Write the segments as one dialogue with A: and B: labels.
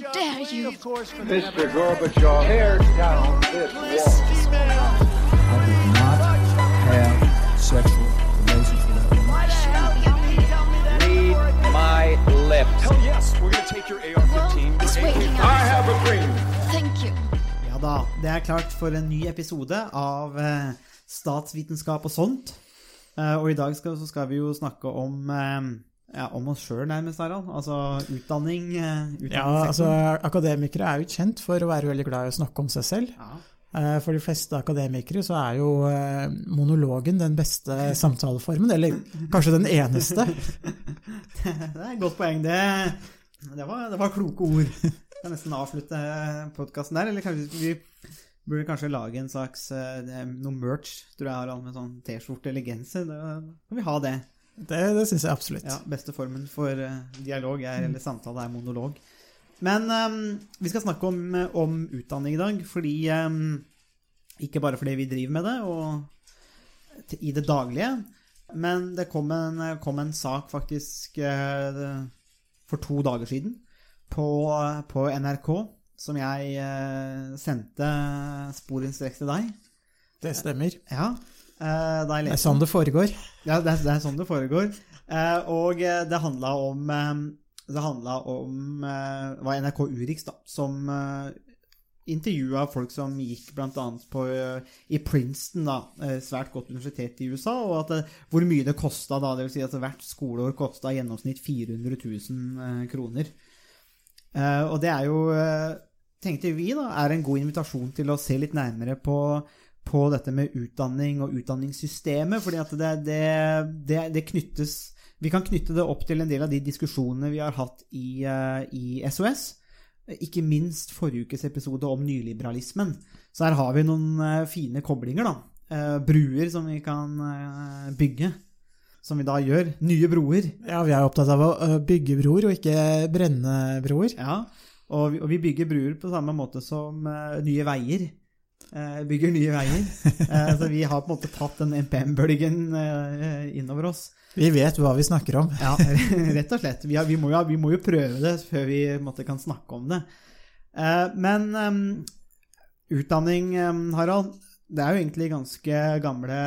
A: dare you?
B: Mr. Gorbachev, tear down this wall.
C: I did not have sexual relations with that woman.
B: Read my lips.
D: Hell yes, we're gonna take your AR-15.
A: Well, it's
D: your
A: waiting
D: AK.
B: I have a dream.
A: Thank you.
E: Ja da, det er klart for en ny episode av eh, Statsvitenskap og sånt. Eh, og i dag skal, så skal vi jo snakke om, eh, ja, om oss sjøl, nærmest, Harald. Altså utdanning. Eh,
F: Ja, altså. Akademikere er jo kjent for å være veldig glad i å snakke om seg selv.
E: Ja.
F: Eh, For de fleste akademikere så er jo eh, monologen den beste samtaleformen, eller kanskje den eneste.
E: Det er et godt poeng. Det, det, var, det var kloke ord. Jeg kan nesten avslutte podkasten der. Eller kanskje vi burde kanskje lage en slags noe merch, tror jeg, Harald, med sånn T-skjorte eller genser. Da kan vi ha det.
F: Det, det syns jeg absolutt.
E: Ja, Beste formen for eh, dialog er, eller samtale er monolog. Men um, vi skal snakke om, om utdanning i dag, fordi um, Ikke bare fordi vi driver med det og i det daglige, men det kom en, kom en sak faktisk uh, for to dager siden på, på NRK som jeg uh, sendte sporenstreks til deg.
F: Det stemmer.
E: Ja, eh, da jeg
F: Det er sånn det foregår.
E: ja, det er, det er sånn det foregår. Eh, og eh, det handla om eh, Det om eh, Det var NRK Urix da, som eh, intervjua folk som gikk bl.a. på eh, i Princeton, da, eh, svært godt universitet i USA, og at hvor mye det kosta. Det vil si at hvert skoleår kosta i gjennomsnitt 400 000 eh, kroner. Eh, og det er jo, eh, tenkte vi, da, er en god invitasjon til å se litt nærmere på, på dette med utdanning og utdanningssystemet. fordi at det, det, det, det knyttes Vi kan knytte det opp til en del av de diskusjonene vi har hatt i, eh, i SOS. Ikke minst forrige ukes episode om nyliberalismen. Så her har vi noen eh, fine koblinger, da. Eh, bruer som vi kan bygge. Som vi da gjør. Nye broer.
F: Ja, vi er opptatt av å bygge broer og ikke brenne broer.
E: Ja, og vi, bygger bruer på samme måte som Nye Veier bygger nye veier. Eh, så vi har på en måte tatt den NPM-bølgen uh, innover oss.
F: Vi vet hva vi snakker om.
E: Ja, rett og slett. Vi, har, vi, må, jo, vi må jo prøve det før vi måte, kan snakke om det. Eh, men um, utdanning, Harald, det er jo egentlig ganske gamle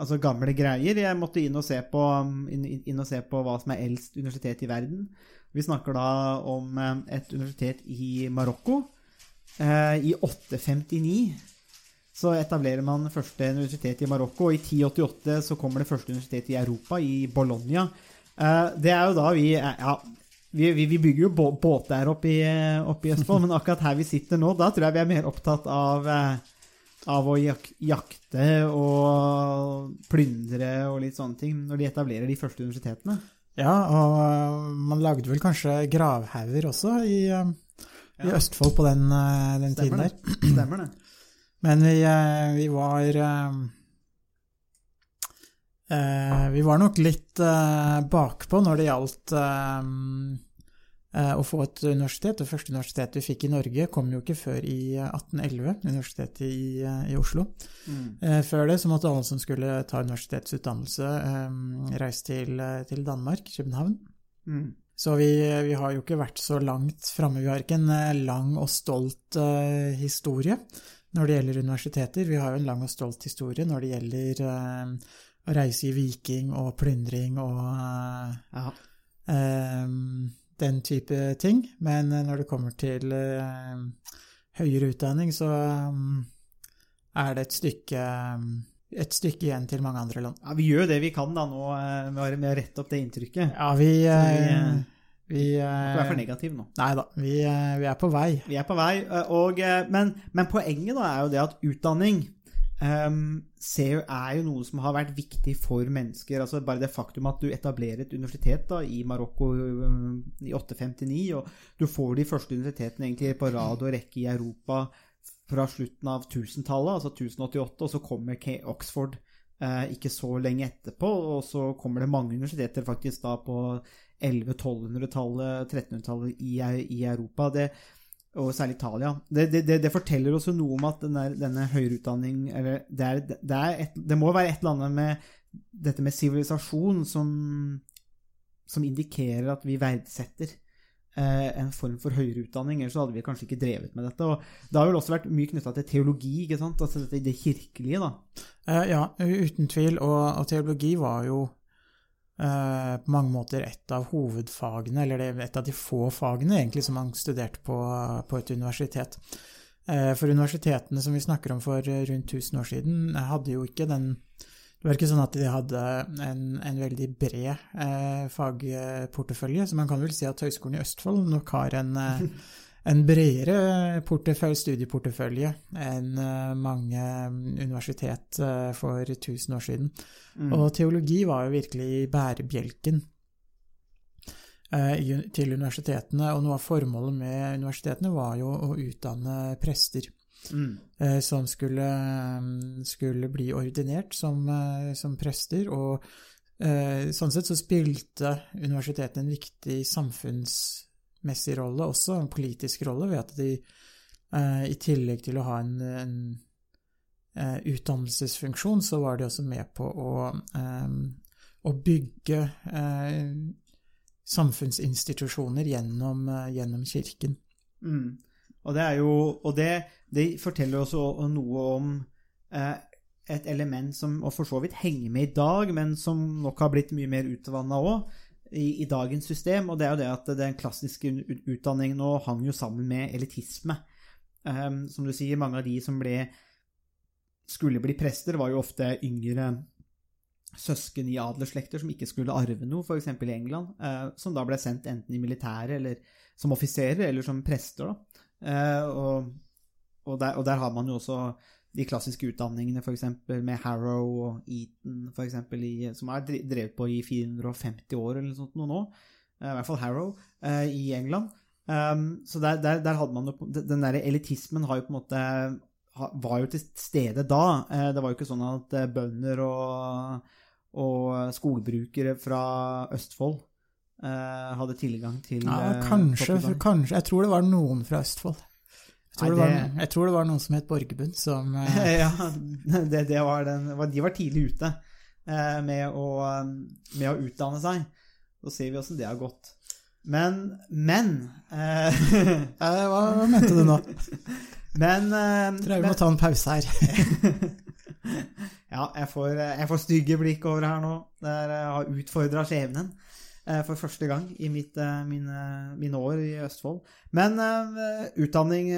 E: Altså gamle greier. Jeg måtte inn og se på, inn, inn og se på hva som er eldst universitet i verden. Vi snakker da om et universitet i Marokko. Eh, I 859 så etablerer man første universitet i Marokko, og i 1088 så kommer det første universitet i Europa, i Bologna. Eh, det er jo da vi Ja, vi, vi, vi bygger jo bå- der oppe i, oppe i Østfold, men akkurat her vi sitter nå, da tror jeg vi er mer opptatt av, eh, av å jak jakte og plyndre og litt sånne ting, når de etablerer de første universitetene.
F: Ja, og man lagde vel kanskje gravhauger også i, i
E: Ja.
F: Østfold på den, den tiden der.
E: Stemmer det.
F: Men vi, eh, vi var eh, eh, Vi var nok litt eh, bakpå når det gjaldt eh, eh, å få et universitet. Det første universitetet vi fikk i Norge, kom jo ikke før i eh, 1811, Universitetet i, eh, i Oslo.
E: Mm.
F: Eh, Før det så måtte alle som skulle ta universitetsutdannelse, eh, reise til, eh, til Danmark, København.
E: Mm.
F: Så vi, vi har jo ikke vært så langt framme. Vi har ikke en eh, lang og stolt uh, historie når det gjelder universiteter. Vi har jo en lang og stolt historie når det gjelder uh, å reise i viking og plyndring og uh,
E: Ja.
F: eh, den type ting. Men når det kommer til høyere utdanning, så um, er det et stykke, et stykke igjen til mange andre land.
E: ja, vi gjør det vi kan da nå eh, med å- rette opp det inntrykket.
F: Ja, vi,
E: vi,
F: eh,
E: eh,
F: vi
E: er for negativ nå.
F: Nei da, vi, vi er på vei.
E: Vi er på vei, og, men, men poenget da er jo det at utdanning um, ser, er jo noe som har vært viktig for mennesker. altså Bare det faktum at du etablerer et universitet da, i Marokko i 859, og du får de første universitetene egentlig på rad og rekke i Europa fra slutten av 1000-tallet, altså 1088, og så kommer Oxford eh, ikke så lenge etterpå, og så kommer det mange universiteter faktisk da på 1100-1200-tallet, 1300-tallet i, i Europa. Det, og særlig Italia. Det, det, det, forteller også noe om at denne, denne høyere utdanning eller det, er, er et, det må være et eller annet med dette med sivilisasjon som, som indikerer at vi verdsetter en form for høyere utdanning, ellers hadde vi kanskje ikke drevet med dette. Og det har vel også vært mye knytta til teologi, ikke sant? altså dette, det kirkelige, da.
F: Eh, ja, uten tvil. Og, og teologi var jo eh, på mange måter et av hovedfagene, eller et av de få fagene egentlig som man studerte på, på et universitet. Eh, for universitetene som vi snakker om for rundt 1000 år siden, hadde jo ikke den det var ikke sånn at de hadde en, en veldig bred eh, fagportefølje, så man kan vel si at Høgskolen i Østfold nok har en, eh, en bredere studieportefølje enn eh, mange universitet eh, for 1000 år siden. Mm. Og teologi var jo virkelig bærebjelken eh, til universitetene, og noe av formålet med universitetene var jo å utdanne prester. Mm. Eh, som skulle, mm, skulle, bli ordinert som, eh, som, prester. Og eh, sånn sett så spilte universitetet en viktig samfunnsmessig rolle, også en politisk rolle, ved at de i tillegg til å ha en, en utdannelsesfunksjon, så var de også med på å, å bygge samfunnsinstitusjoner gjennom, gjennom kirken.
E: Mm. Og det er jo Og det, det forteller også noe om eh, et element som og for så vidt henger med i dag, men som nok har blitt mye mer utvanna òg i, i, dagens system, og det er jo det at den klassiske utdanningen nå hang jo sammen med elitisme. Um, som du sier, mange av de som ble skulle bli prester, var jo ofte yngre søsken i adelsslekter som ikke skulle arve noe, f.eks. i England, uh, som da ble sendt enten i militæret eller som offiserer eller som prester. da. Eh, og, og, der, og, der, har man jo også de klassiske utdanningene, f.eks. med Harrow og Eton, for eksempel, i, som er drevet på i 450 år eller noe sånt nå. Eh, I hvert fall Harrow eh, i England. Um, så der, der, der, hadde man jo Den der elitismen har jo på en måte var jo til stede da. Det var jo ikke sånn at bønder og, og skogbrukere fra Østfold hadde tilgang til
F: ja, eh, kanskje, kanskje, Jeg tror det var noen fra Østfold. Tror, Nei, det, det var, jeg tror det var noen som het Borgerbund, som uh...
E: Ja, det, det var den, de var tidlig ute uh, med, å, med, å, utdanne seg. Så ser vi åssen det har gått. Men Men
F: hva, hva, mente du nå?
E: Men
F: Tror jeg vi må ta en pause her.
E: ja, jeg får, jeg får, stygge blikk over her nå. Der jeg har utfordra skjebnen. Eh, for første gang i mitt, eh, mine, mine, år i Østfold. Men utdanning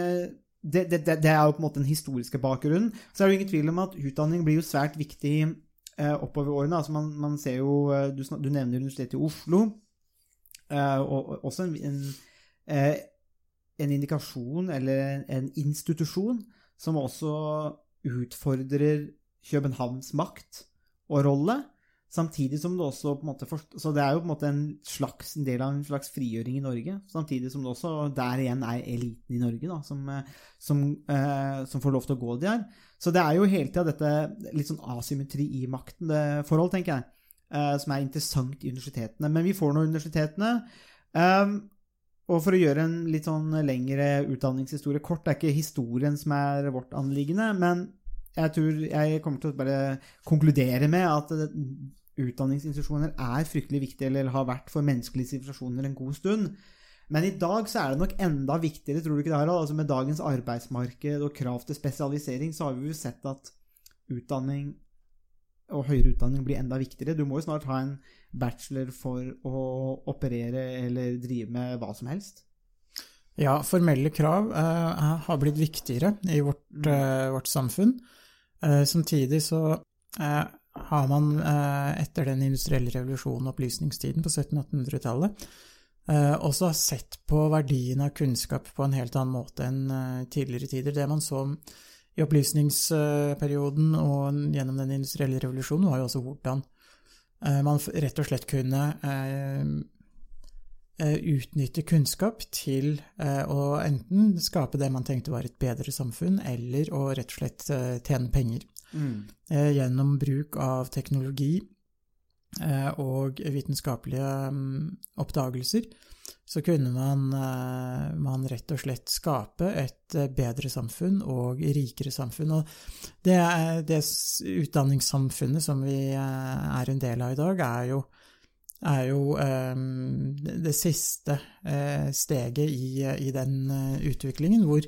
E: det, det, det, er jo på en måte den historiske bakgrunnen. Så er det ingen tvil om at utdanning blir jo svært viktig oppover årene. Altså man, man ser jo Du, du nevner Universitetet i Oslo, og også en, en, en, indikasjon, eller en institusjon, som også utfordrer Københavns makt og rolle. Samtidig som det også på en måte Så det er jo på en måte en slags en del av en slags frigjøring i Norge. Samtidig som det også der igjen er eliten i Norge da, som, eh, som, eh, som får lov til å gå de her. Så det er jo hele tida dette litt sånn asymmetri i makten, det forhold, tenker jeg, eh, som er interessant i universitetene. Men vi får nå universitetene. Eh, og for å gjøre en litt sånn lengre utdanningshistorie kort, det er ikke historien som er vårt anliggende, men jeg tror jeg kommer til å bare konkludere med at utdanningsinstitusjoner er fryktelig viktig, eller har vært for menneskelige sivilisasjoner en god stund. Men i dag så er det nok enda viktigere, tror du ikke det, Harald? Altså med dagens arbeidsmarked og krav til spesialisering, så har vi jo sett at utdanning og høyere utdanning blir enda viktigere. Du må jo snart ha en bachelor for å operere eller drive med hva som helst.
F: Ja, formelle krav eh, har blitt viktigere i vårt, uh, vårt samfunn. Eh, samtidig så har man eh, etter den industrielle revolusjonen og opplysningstiden på 1700-1800-tallet eh, også sett på verdien av kunnskap på en helt annen måte enn eh, tidligere tider. Det man så i opplysningsperioden og gjennom den industrielle revolusjonen, var jo også hvordan man rett og slett kunne utnytte kunnskap til å enten skape det man tenkte var et bedre samfunn, eller å rett og slett tjene penger. Mm. gjennom bruk av teknologi eh, og vitenskapelige mm, oppdagelser, så kunne man, eh, man, rett og slett skape et bedre samfunn og rikere samfunn. Og det, det utdanningssamfunnet som vi er en del av i dag, er jo er jo eh, det siste eh, steget i, i den eh, utviklingen, hvor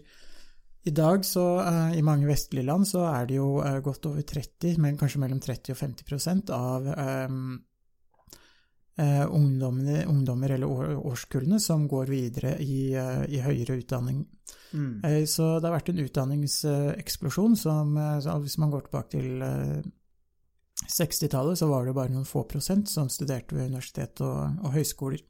F: i dag så, eh, i mange vestlige land, så er det jo eh, godt over 30, men kanskje mellom 30 og 50 prosent av um, ungdommer eller årskullene som går videre i, i høyere utdanning.
E: Mm.
F: Så det har vært en utdanningseksplosjon som Hvis man går tilbake til eh, 60-tallet, så var det bare noen få prosent som studerte ved universitet og, og høyskoler.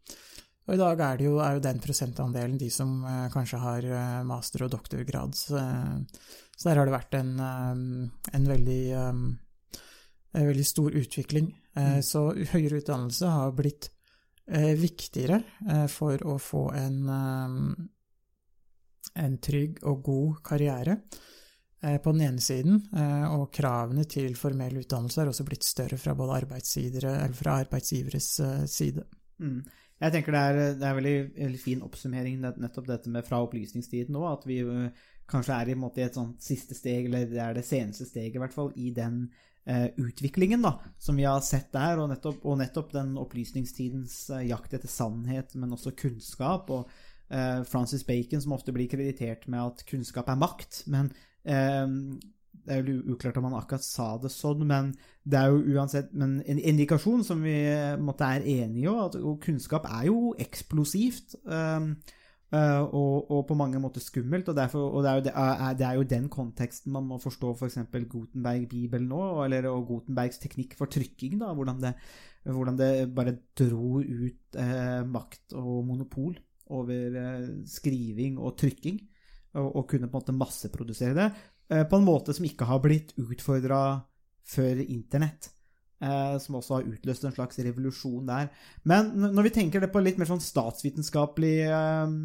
F: Og i dag er, det jo, er jo den prosentandelen de som eh, kanskje har eh, master- og doktorgrad. Så, eh, så der har det vært en, en veldig en veldig stor utvikling. Mm. Så høyere utdannelse har blitt viktigere for å få en, en trygg og god karriere eh, på den ene siden, eh, og kravene til formell utdannelse har også blitt større fra både arbeidsgivere, eller fra arbeidsgiveres side.
E: Mm. Jeg tenker det er, det er veldig, veldig fin oppsummering, nettopp dette med fra opplysningstiden nå, at vi øh, kanskje er i, en måte, et sånt siste steg, eller det er det seneste steget i hvert fall, i den eh, utviklingen da, som vi har sett der, og nettopp, og nettopp den opplysningstidens eh, jakt etter sannhet, men også kunnskap, og eh, Francis Bacon som ofte blir kreditert med at kunnskap er makt, men eh, det er jo uklart om han akkurat sa det sånn, men det er jo uansett men en indikasjon som vi eh, måtte er enige om, at og kunnskap er jo eksplosivt. Um, eh, og, og på mange måter skummelt, og, derfor, og det, er jo, det, er, det er jo den konteksten man må forstå f.eks. For Gutenberg-bibelen nå, eller og Gutenbergs teknikk for trykking. da, Hvordan det, hvordan det bare dro ut eh, makt og monopol over eh, skriving og trykking, og, og kunne på en måte masseprodusere det eh, på en måte som ikke har blitt utfordra før internett. Eh, som også har utløst en slags revolusjon der. Men når vi tenker det på litt mer sånn statsvitenskapelig, eh,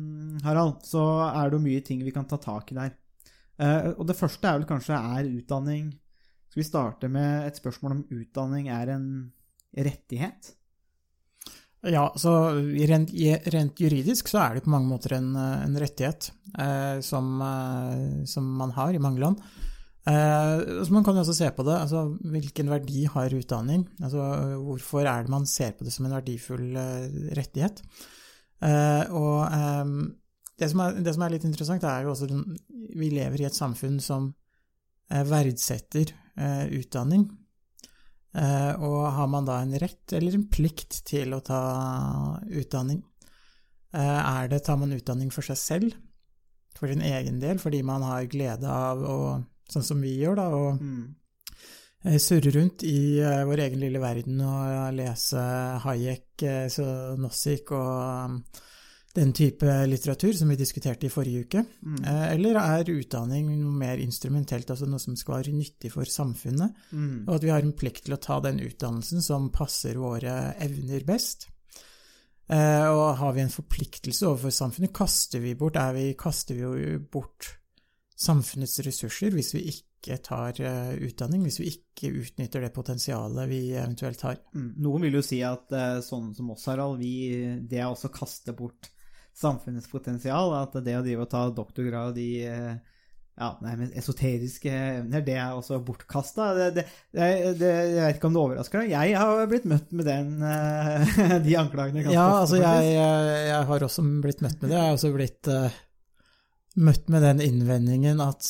E: Harald, så er det jo mye ting vi kan ta tak i der. Eh, og det første er vel kanskje er utdanning Skal vi starte med et spørsmål om utdanning er en rettighet?
F: Ja, så rent, rent juridisk så er det på mange måter en, en rettighet eh, som, eh, som man har i mange land. Eh, så man kan jo også se på det, altså hvilken verdi har utdanning? Altså hvorfor er det man ser på det som en verdifull eh, rettighet? Eh, og eh, det, som er, det som er litt interessant, er jo også at vi lever i et samfunn som verdsetter utdanning. Og har man da en rett eller en plikt til å ta utdanning? Er det, tar man utdanning for seg selv, for sin egen del, fordi man har glede av å, sånn som vi gjør, da, og
E: Mm.
F: eh, surre rundt i uh, vår egen lille verden og lese Hayek, uh, så Nozick og um, den type litteratur som vi diskuterte i forrige uke?
E: Mm.
F: Eh, Eller er utdanning noe mer instrumentelt, altså noe som skal være nyttig for samfunnet?
E: Mm.
F: Og at vi har en plikt til å ta den utdannelsen som passer våre evner best. Eh, og har vi en forpliktelse overfor samfunnet, kaster vi bort, er vi, kaster vi jo bort samfunnets ressurser hvis vi ikke tar eh, utdanning, hvis vi ikke utnytter det potensialet vi eventuelt har.
E: Mm. Noen vil jo si at eh, sånn som oss, Harald, vi, det er også å kaste bort samfunnets potensial. At det å drive og ta doktorgrad i eh, ja, nei, men esoteriske evner, det er også bortkasta. Jeg vet ikke om det overrasker deg. Jeg har blitt møtt med den, de anklagene
F: Ja, altså jeg,
E: jeg,
F: jeg har også blitt møtt med det. Jeg har også blitt møtt med den innvendingen at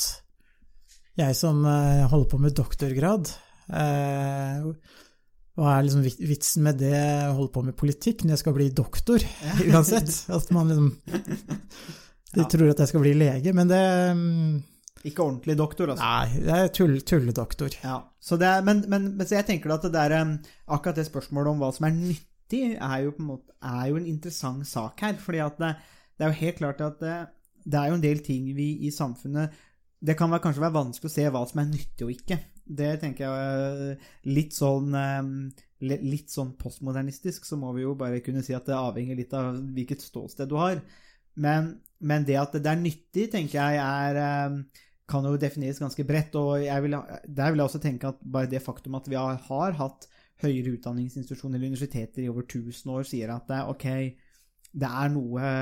F: jeg som eh, holder på med doktorgrad eh, Hva er liksom vitsen med det å holde på med politikk når jeg skal bli doktor, uansett? At man liksom De tror at jeg skal bli lege, men det mm,
E: Ikke ordentlig doktor, altså.
F: Nei, det er tull, tulledoktor.
E: Ja, så det er, men, men, men så jeg tenker at det der, akkurat det spørsmålet om hva som er nyttig, er jo, på en måte, er jo en interessant sak her. fordi det, det er jo helt klart at det, er jo en del ting vi i samfunnet Det kan være, kanskje være vanskelig å se hva som er nyttig og ikke. Det tenker jeg er litt sånn Litt sånn postmodernistisk, så må vi jo bare kunne si at det avhenger litt av hvilket ståsted du har. Men, men det at det er nyttig, tenker jeg er kan jo defineres ganske bredt. og vil, Der vil jeg også tenke at bare det faktum at vi har, har hatt høyere utdanningsinstitusjoner eller universiteter i over 1000 år, sier at det, er ok, det er noe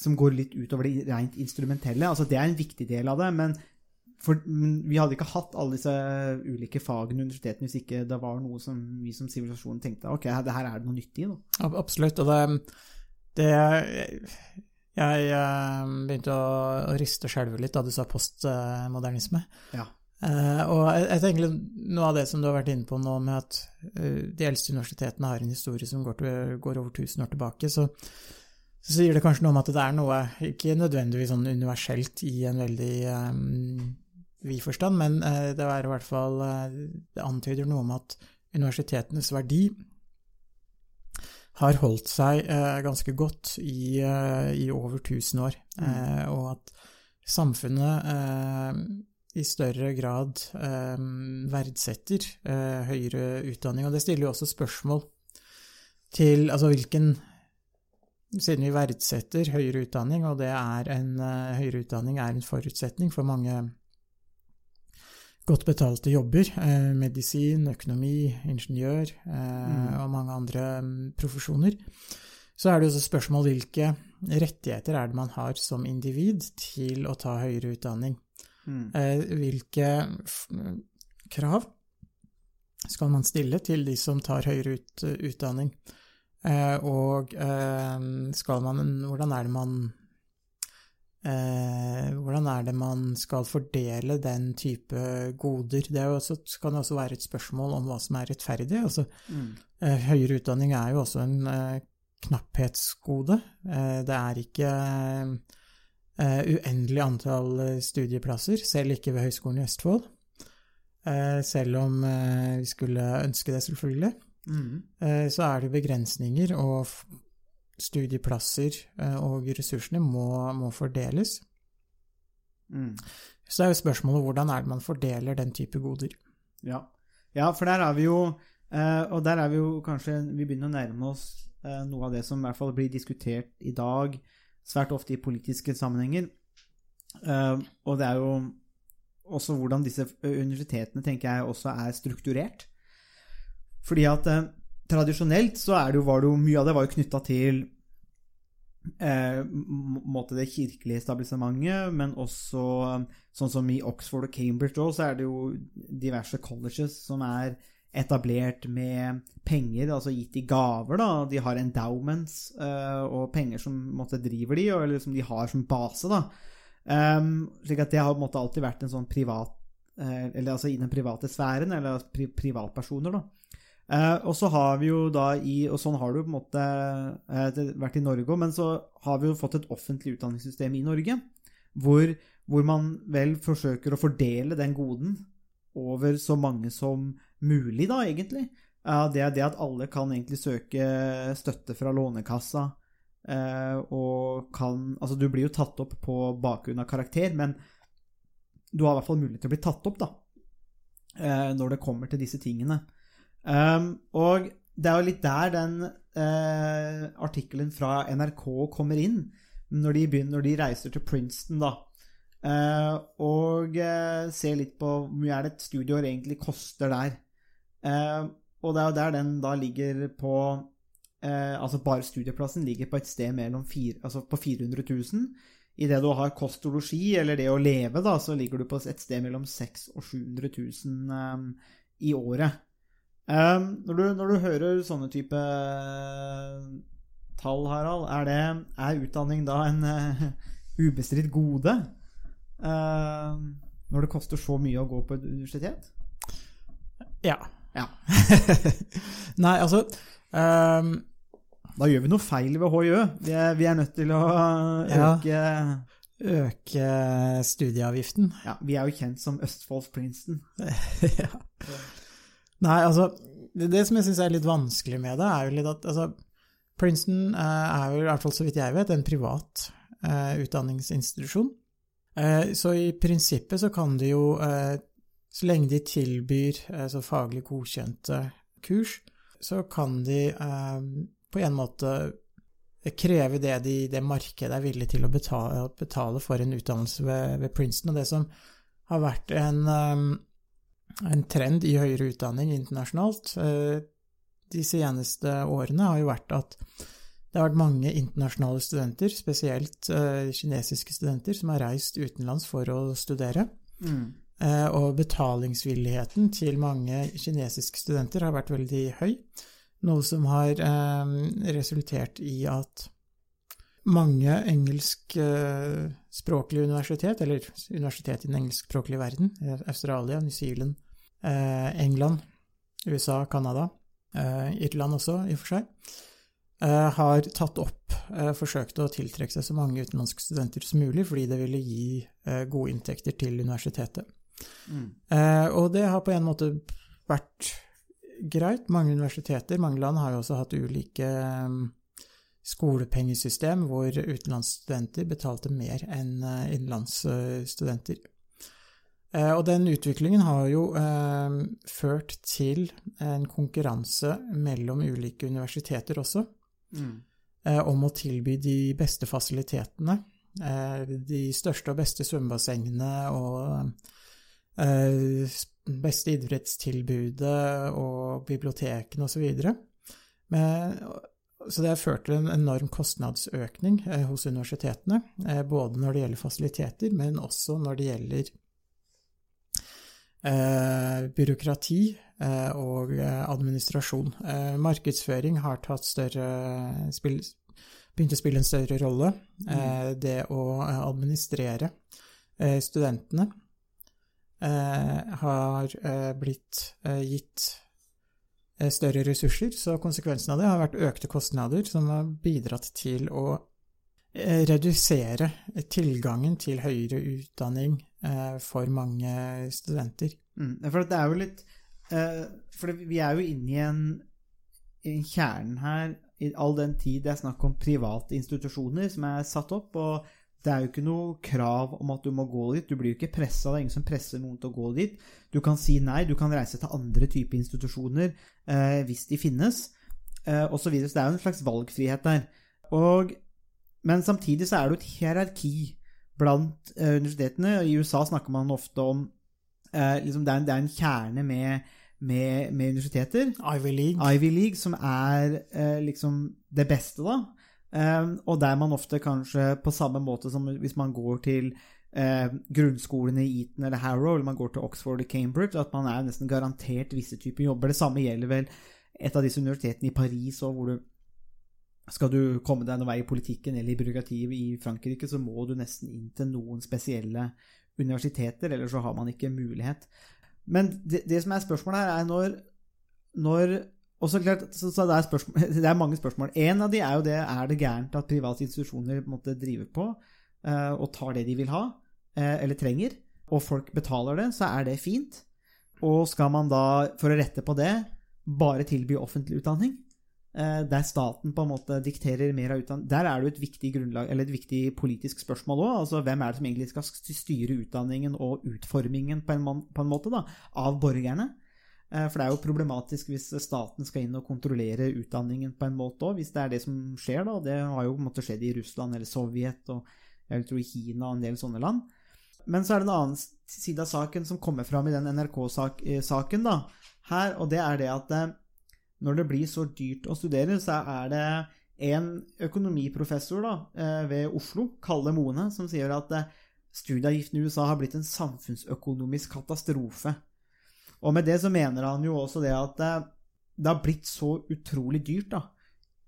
E: som går litt utover det rent instrumentelle. altså Det er en viktig del av det, men for men vi hadde ikke hatt alle disse ulike fagene i universitetene hvis ikke det var noe som vi som sivilisasjon tenkte ok, det her er det noe nyttig i. da.
F: Absolutt. Og det, det Jeg eh, begynte å, riste og skjelve litt da du sa postmodernisme.
E: Ja.
F: Eh, og jeg, jeg tenker noe av det som du har vært inne på nå, med at uh, de eldste universitetene har en historie som går, til, går over 1000 år tilbake, så, så sier det kanskje noe om at det er noe, ikke nødvendigvis sånn universelt i en veldig um, vid forstand, men uh, det er i hvert fall Det antyder noe om at universitetenes verdi har holdt seg ganske godt i, i over 1000 år, eh, og at samfunnet i større grad eh, verdsetter eh, høyere utdanning. Og det stiller jo også spørsmål til altså hvilken Siden vi verdsetter høyere utdanning, og det er en eh, høyere utdanning er en forutsetning for mange godt betalte jobber, eh, medisin, økonomi, ingeniør eh, og mange andre mm, profesjoner, så er det også spørsmål hvilke rettigheter er det man har som individ til å ta høyere utdanning.
E: Mm.
F: Eh, hvilke krav skal man stille til de som tar høyere ut, utdanning? Eh, og eh, skal man Hvordan er det man eh, Hvordan er det man skal fordele den type goder? Det også, kan også være et spørsmål om hva som er rettferdig. Altså,
E: Mm.
F: eh, høyere utdanning er jo også en knapphetsgode. Eh, det er ikke uendelig antall eh, studieplasser, selv ikke ved Høgskolen i Østfold. Eh, selv om eh, vi skulle ønske det, selvfølgelig.
E: Mm.
F: Eh, så er det begrensninger, og studieplasser eh, og ressursene må, må fordeles.
E: Mm.
F: Så er jo spørsmålet hvordan er det man fordeler den type goder.
E: Ja. ja, for der er vi jo eh, Og der er vi jo kanskje Vi begynner å nærme oss eh, noe av det som i hvert fall blir diskutert i dag, svært ofte i politiske sammenhenger. Eh, og det er jo også hvordan disse universitetene, tenker jeg, også er strukturert. Fordi at eh, tradisjonelt så er det jo, var det jo mye av det var jo knytta til eh, måte det kirkelige stabilisementet, men også eh, sånn som i Oxford og Cambridge også, så er det jo diverse colleges som er etablert med penger, altså gitt i gaver, da. De har endowments uh, og penger som måtte, driver de, eller som de har som base, da. Um, slik at det har måte alltid vært en sånn privat uh, Eller altså i den private sfæren, eller altså pri privatpersoner, da. Uh, og så har vi jo da i Og sånn har det jo på en måte vært i Norge òg, men så har vi jo fått et offentlig utdanningssystem i Norge hvor, hvor man vel forsøker å fordele den goden over så mange som mulig, da, egentlig. Det er det at alle kan egentlig søke støtte fra Lånekassa. eh, og kan Altså, du blir jo tatt opp på bakgrunn av karakter, men du har i hvert fall mulighet til å bli tatt opp, da. eh, når det kommer til disse tingene. Um, og det er jo litt der den eh, artikkelen fra NRK kommer inn, når de, begynner, når de reiser til Princeton, da. Og ser litt på hvor mye er det et studieår egentlig koster der. Eh, og det er jo der den da ligger på eh, Altså bare studieplassen ligger på et sted mellom fire, altså på 400 000. I det du har kost og losji, eller det å leve, da, så ligger du på et sted mellom 600 og 700 000 eh, i året. Når, du, når du hører sånne type tall, Harald, er, det, er utdanning da en ubestridt gode? Eh, når det koster så mye å gå på et universitet?
F: Ja.
E: Ja.
F: Nei, altså um,
E: Da gjør vi noe feil ved HiØ. Vi vi er nødt til å
F: Ja.
E: øke
F: Øke studieavgiften.
E: ja, Vi er jo kjent som Østfolds Princeton.
F: ja. Nei, altså det, det som jeg syns er litt vanskelig med det, er jo litt at altså, Princeton eh, er jo, i hvert fall så vidt jeg vet, en privat eh, utdanningsinstitusjon. Eh, så i prinsippet så kan du jo, eh, så lenge de tilbyr altså faglig godkjente kurs, så kan de eh, på en måte kreve det de, det markedet er villig til å betale, betale for en utdannelse ved, ved Princeton. Og det som har vært en, um, en trend i høyere utdanning internasjonalt eh, de seneste årene, har jo vært at det har vært mange internasjonale studenter, spesielt eh, kinesiske studenter, som har reist utenlands for å studere. Eh, og betalingsvilligheten til mange kinesiske studenter har vært veldig høy, noe som har eh, resultert i at mange engelskspråklige universitet, eller universitet i den engelskspråklige verden, eh, Australia, New Zealand, eh, England, USA, Canada, eh, Irland også, i og for seg, eh, har tatt opp, eh, forsøkt å tiltrekke seg så mange utenlandske studenter som mulig, fordi det ville gi eh, gode inntekter til universitetet. Eh, og det har på en måte vært greit. Mange universiteter, mange land har jo også hatt ulike eh, skolepengesystem hvor utenlandsstudenter betalte mer enn eh, innenlandsstudenter. Eh, Og den utviklingen har jo eh, ført til en konkurranse mellom ulike universiteter også, eh, om å tilby de beste fasilitetene, eh, de største og beste svømmebassengene og beste idrettstilbudet og bibliotekene osv. Så det har ført til en enorm kostnadsøkning eh, hos universitetene, eh, både når det gjelder fasiliteter, men også når det gjelder eh, byråkrati eh, og eh, administrasjon. Eh, markedsføring har tatt større spill, begynt å spille en større rolle. Mm. det å eh, administrere eh, studentene eh, har eh, blitt eh, gitt eh, større ressurser, så konsekvensen av det har vært økte kostnader som har bidratt til å eh, redusere tilgangen til høyere utdanning eh, for mange studenter.
E: Mm. For det er jo litt eh, For vi er jo inne i en, en kjernen her, i all den tid det er snakk om private institusjoner som er satt opp. og det er jo ikke noe krav om at du må gå dit. Du blir jo ikke pressa. Det er ingen som presser noen til å gå dit. Du kan si nei. Du kan reise til andre typer institusjoner eh, hvis de finnes, eh, osv. Så, videre. så det er jo en slags valgfrihet der. Og, men samtidig så er det jo et hierarki blant eh, universitetene. I USA snakker man ofte om eh, liksom det, er en, det er en kjerne med, med, med universiteter.
F: Ivy League.
E: Ivy League, som er eh, liksom det beste, da. Um, og der man ofte kanskje på samme måte som hvis man går til eh, grunnskolene i Eton eller Harrow, eller man går til Oxford eller Cambridge, at man er nesten garantert visse typer jobber. Det samme gjelder vel et av disse universitetene i Paris, òg, hvor du skal du komme deg noen vei i politikken eller i byråkratiet i Frankrike, så må du nesten inn til noen spesielle universiteter, eller så har man ikke mulighet. Men det, det som er spørsmålet her, er når, når og så klart, så, så det, er spørsmål, det er mange spørsmål. En av de er jo det er det gærent at private institusjoner måtte drive på eh, og tar det de vil ha, eh, eller trenger, og folk betaler det, så er det fint. Og skal man da, for å rette på det, bare tilby offentlig utdanning? Eh, der staten på en måte dikterer mer av utdanning Der er det jo et viktig grunnlag, et viktig politisk spørsmål òg. Altså, hvem er det som egentlig skal styre utdanningen og utformingen på en, på en måte da, av borgerne? Eh, For det er jo problematisk hvis staten skal inn og kontrollere utdanningen på en måte òg, hvis det er det som skjer, da. Det har jo på en måte skjedd i Russland eller Sovjet og jeg tror i Kina og en del sånne land. Men så er det en annen side av saken som kommer fram i den NRK-saken da, her, og det er det at eh, når det blir så dyrt å studere, så er det en økonomiprofessor da, eh, ved Oslo, Kalle Mone, som sier at eh, studieavgiften i USA har blitt en samfunnsøkonomisk katastrofe. Og med det så mener han jo også det at det, det har blitt så utrolig dyrt da,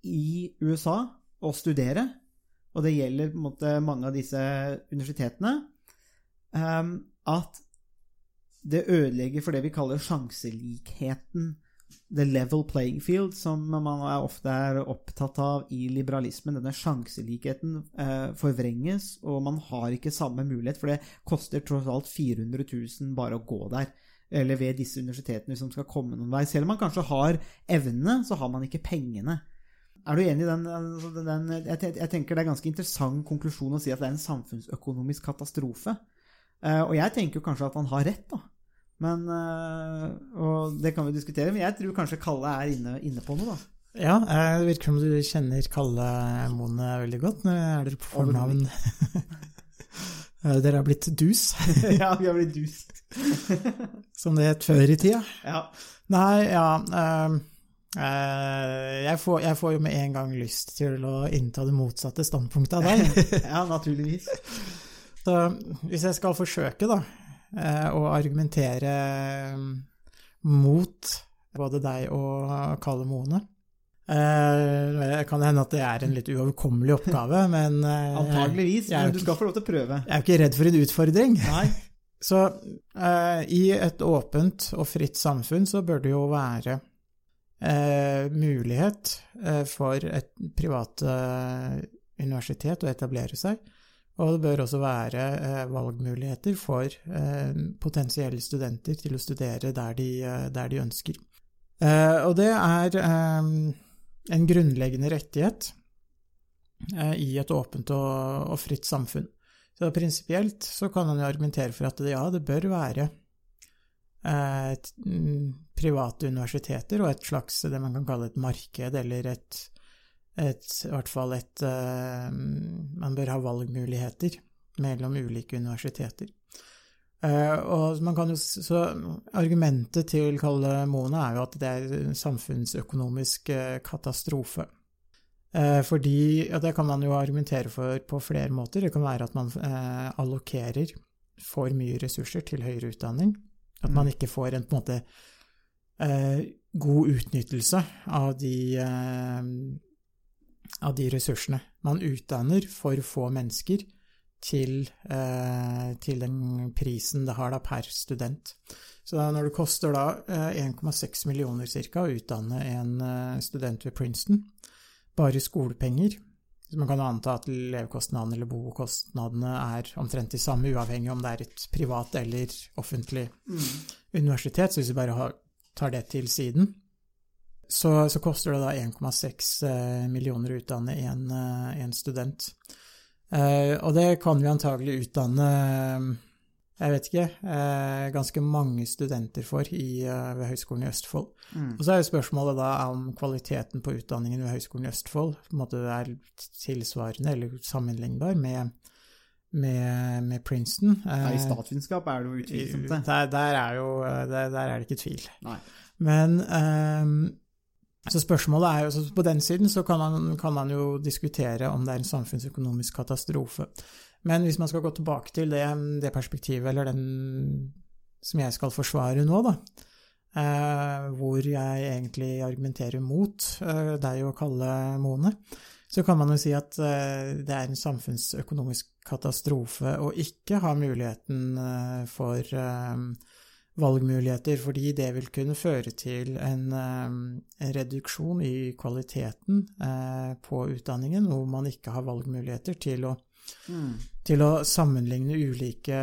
E: i USA å studere, og det gjelder på en måte mange av disse universitetene, um, at det ødelegger for det vi kaller sjanselikheten, the level playing field, som man ofte er opptatt av i liberalismen. Denne sjanselikheten eh, forvrenges, og man har ikke samme mulighet, for det koster tross alt 400 000 bare å gå der eller ved disse universitetene som skal komme noen vei. Selv om man kanskje har evnene, så har man ikke pengene. Er du enig i den? altså, den jeg, jeg, tenker det er en ganske interessant konklusjon å si at det er en samfunnsøkonomisk katastrofe. Uh, og jeg tenker jo kanskje at han har rett, da. Men, uh, og det kan vi diskutere, men jeg tror kanskje Kalle er inne, inne på noe, da.
F: Ja, det virker som du kjenner Kalle Mone veldig godt. Nå er dere på fornavn. dere har blitt dus.
E: ja, vi har blitt dus.
F: som det het før i tida.
E: Ja.
F: Nei, ja øh, jeg, får, jeg, får, jo med en gang lyst til å innta det motsatte standpunktet av deg.
E: ja, naturligvis.
F: Så hvis jeg skal forsøke, da, eh, å argumentere eh, mot både deg og Kalle Moene. Eh, Det kan hende at det er en litt uoverkommelig oppgave, men eh,
E: Antageligvis, men du skal få lov til å prøve.
F: Jeg er jo ikke redd for en utfordring.
E: Nei.
F: Så eh, i et åpent og fritt samfunn så bør det jo være eh, mulighet eh, for et privat eh, universitet å etablere seg. Og det bør også være eh, valgmuligheter for eh, potensielle studenter til å studere der de, der de ønsker. Og det er en grunnleggende rettighet i et åpent og, og fritt samfunn. Så prinsipielt så kan man jo argumentere for at det, ja, det bør være eh, mm, private universiteter og et slags det man kan kalle et marked, eller et, et i hvert fall et eh, Man bør ha valgmuligheter mellom ulike universiteter. Eh, og man kan jo, så Argumentet til Kalle Mona er jo at det er samfunnsøkonomisk eh, katastrofe. Eh, fordi, og Det kan man jo argumentere for på flere måter. Det kan være at man eh, allokerer for mye ressurser til høyere utdanning. At man ikke får en på en måte eh, god utnyttelse av de, eh, av de ressursene. Man utdanner for få mennesker til, eh, til den prisen det har da per student. Så når det koster da eh, 1,6 millioner ca. å utdanne en eh, student ved Princeton, bare skolepenger, så man kan anta at levekostnadene eller bokostnadene er omtrent de samme, uavhengig om det er et privat eller offentlig universitet, så hvis vi bare har, tar det til siden, så, så koster det da 1,6 eh, millioner å utdanne en, eh, en student. Eh, og det kan vi antagelig utdanne jeg vet ikke, eh, ganske mange studenter for i, eh, ved Høgskolen i Østfold.
E: Mm.
F: Og så er jo spørsmålet da om kvaliteten på utdanningen ved Høgskolen i Østfold på en måte er tilsvarende eller sammenlignbar med, med, med Princeton.
E: Nei, I
F: Eh,
E: statsvitenskap er det jo utvilsomt det.
F: der, der, er jo, der, der er det ikke tvil.
E: Nei.
F: Men ehm, så spørsmålet er jo, så På den siden så kan man, kan man jo diskutere om det er en samfunnsøkonomisk katastrofe. Men hvis man skal gå tilbake til det, det perspektivet, eller den som jeg skal forsvare nå, da, eh, hvor jeg egentlig argumenterer mot eh, deg å Kalle Mone, så kan man jo si at eh, det er en samfunnsøkonomisk katastrofe å ikke ha muligheten eh, for eh, valgmuligheter, fordi det vil kunne føre til en, eh, en reduksjon i kvaliteten eh, på utdanningen, hvor man ikke har valgmuligheter til å,
E: Mm.
F: til å sammenligne ulike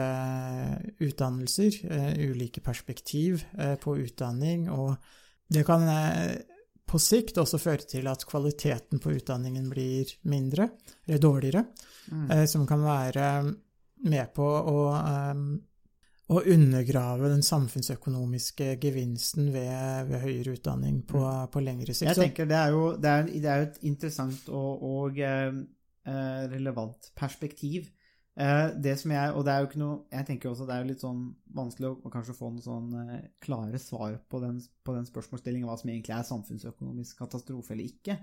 F: utdannelser, eh, ulike perspektiv eh, på utdanning, og det kan eh, på sikt også føre til at kvaliteten på utdanningen blir mindre, eller dårligere,
E: Mm.
F: eh, som kan være med på å, eh, å undergrave den samfunnsøkonomiske gevinsten ved, ved høyere utdanning på, på lengre sikt.
E: Jeg tenker det er jo, det er, det er jo et interessant og, og eh, eh, relevant perspektiv. Eh, det som jeg, og det er jo ikke noe Jeg tenker også det er litt sånn vanskelig å, å kanskje få noen sånn eh, klare svar på den, på den spørsmålsstillingen hva som egentlig er samfunnsøkonomisk katastrofe eller ikke.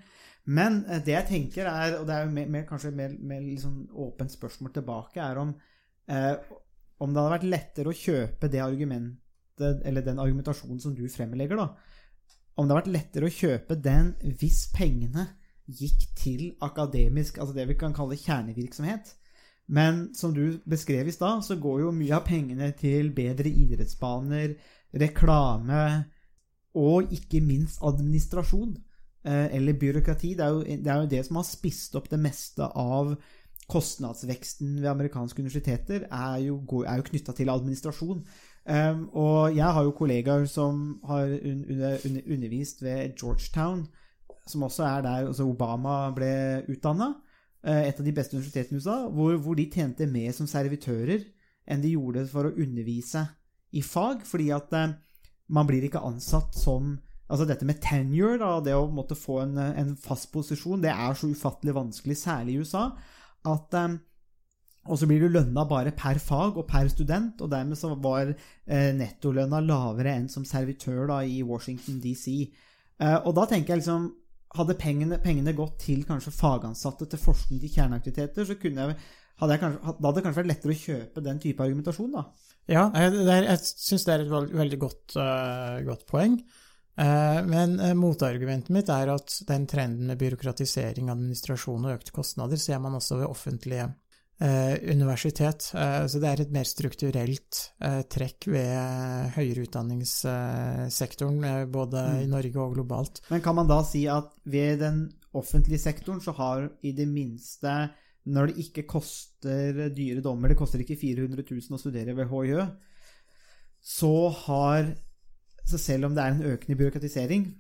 E: Men eh, det jeg tenker er, og det er jo mer, mer, kanskje mer, mer liksom åpent spørsmål tilbake, er om eh, om det hadde vært lettere å kjøpe det argumentet, eller den argumentasjonen som du fremlegger, da. Om det hadde vært lettere å kjøpe den hvis pengene gikk til akademisk, altså det vi kan kalle kjernevirksomhet. Men som du beskrev i stad, så går jo mye av pengene til bedre idrettsbaner, reklame og ikke minst administrasjon. eh, Eller byråkrati. Det er, jo, det er jo det som har spist opp det meste av kostnadsveksten ved amerikanske universiteter, er jo, er jo knytta til administrasjon. Um, og jeg har jo kollegaer som har un, un, un, undervist ved Georgetown, som også er der altså Obama ble utdanna. Et av de beste universitetene i USA, hvor, hvor de tjente mer som servitører enn de gjorde for å undervise i fag, fordi at eh, man blir ikke ansatt som Altså dette med tenure, da, det å måtte få en, en fast posisjon, det er så ufattelig vanskelig, særlig i USA, at eh, og så blir du lønna bare per fag og per student, og dermed så var eh, nettolønna lavere enn som servitør da i Washington DC. Eh, og da tenker jeg liksom Hadde pengene, pengene gått til kanskje fagansatte til forskning til kjerneaktiviteter, så jeg hadde, jeg kanskje, hadde det kanskje vært lettere å kjøpe den type argumentasjon, da.
F: Ja, jeg, jeg syns det er et veldig godt, uh, godt poeng. Uh, men uh, motargumentet mitt er at den trenden med byråkratisering, administrasjon og økte kostnader ser man også ved offentlige universitet. Eh, så det er et mer strukturelt eh, trekk ved høyere utdanningssektoren, eh, både i Norge og globalt.
E: Men kan man da si at ved den offentlige sektoren så har i det minste Når det ikke koster dyre dommer, det koster ikke 400 000 å studere ved HiØ, så har Så selv om det er en økende byråkratisering,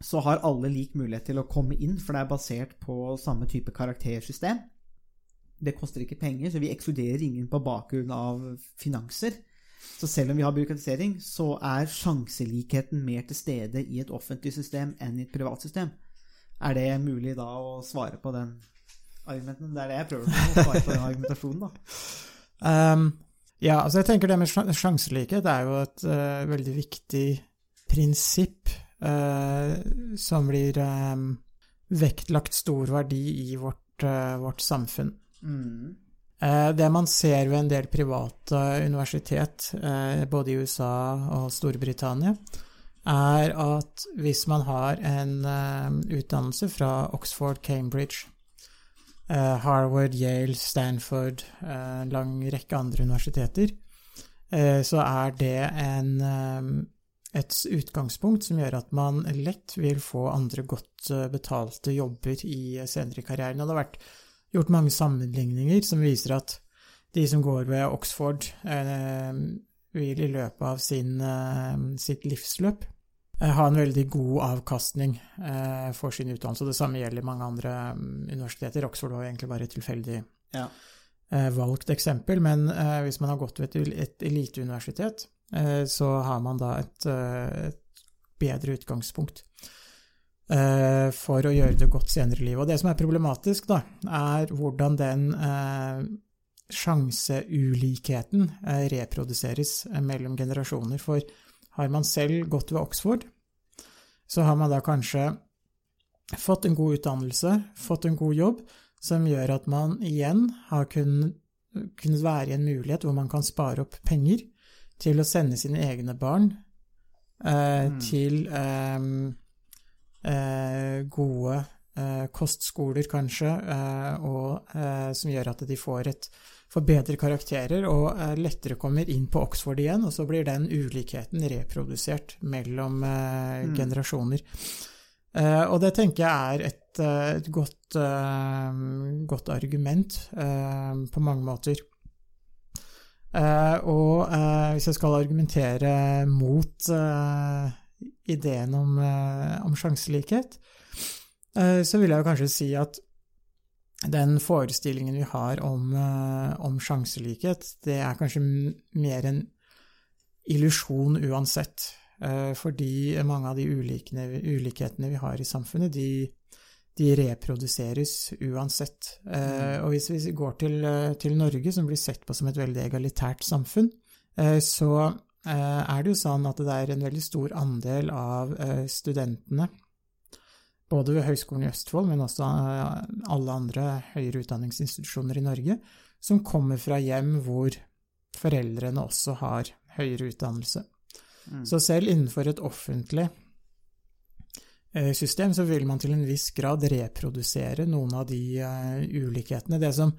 E: så har alle lik mulighet til å komme inn, for det er basert på samme type karaktersystem. Det koster ikke penger, så vi ekskluderer ingen på bakgrunn av finanser. Så selv om vi har byråkratisering, så er sjanselikheten mer til stede i et offentlig system enn i et privat system. Er det mulig da å svare på den argumenten? Det er det jeg prøver å svare på den argumentasjonen, da.
F: Um, ja, altså jeg tenker det med sjanselikhet er jo et uh, veldig viktig prinsipp uh, som blir um, vektlagt stor verdi i vårt, uh, vårt samfunn.
E: Mm.
F: Eh, Det man ser ved en del private universitet, eh, både i USA og Storbritannia, er at hvis man har en eh, utdannelse fra Oxford, Cambridge, Harvard, Yale, Stanford, en lang rekke andre universiteter, så er det en, et utgangspunkt som gjør at man lett vil få andre godt betalte jobber i senere i karrieren. Og det har vært gjort mange sammenligninger som viser at de som går ved Oxford, eh, vil i løpet av sin, eh, sitt livsløp eh, ha en veldig god avkastning eh, for sin utdannelse. Det samme gjelder mange andre mm, universiteter. Oxford var egentlig bare et tilfeldig
E: Ja.
F: eh, valgt eksempel, men eh, hvis man har gått ved et, et eliteuniversitet, eh, så har man da et, et bedre utgangspunkt for å gjøre det godt senere i livet. Og det som er problematisk, da, er hvordan den eh, sjanseulikheten eh, reproduseres eh, mellom generasjoner. For har man selv gått ved Oxford, så har man da kanskje fått en god utdannelse, fått en god jobb, som gjør at man igjen har kunnet, kunnet være i en mulighet hvor man kan spare opp penger til å sende sine egne barn eh,
E: Mm.
F: til eh, eh, gode eh, kostskoler, kanskje, eh, og eh, som gjør at de får, et, får bedre karakterer og eh, lettere kommer inn på Oxford igjen, og så blir den ulikheten reprodusert mellom eh,
E: Mm.
F: generasjoner. Eh, og det tenker jeg er et, eh, et godt, eh, godt argument eh, på mange måter. Eh, og eh, hvis jeg skal argumentere mot eh, ideen om, eh, om sjanselikhet, eh, så vil jeg jo kanskje si at den forestillingen vi har om, eh, om sjanselikhet, det er kanskje mer en illusjon uansett. Eh, fordi mange av de ulikhetene vi har i samfunnet, de, de reproduseres uansett. Eh, og hvis vi går til, til Norge, som blir sett på som et veldig egalitært samfunn, eh, så er det jo sånn at det er en veldig stor andel av eh, studentene, både ved Høgskolen i Østfold, men også eh, alle andre høyere utdanningsinstitusjoner i Norge, som kommer fra hjem hvor foreldrene også har høyere utdannelse.
E: Mm.
F: Så selv innenfor et offentlig eh, system så vil man til en viss grad reprodusere noen av de eh, ulikhetene. Det som,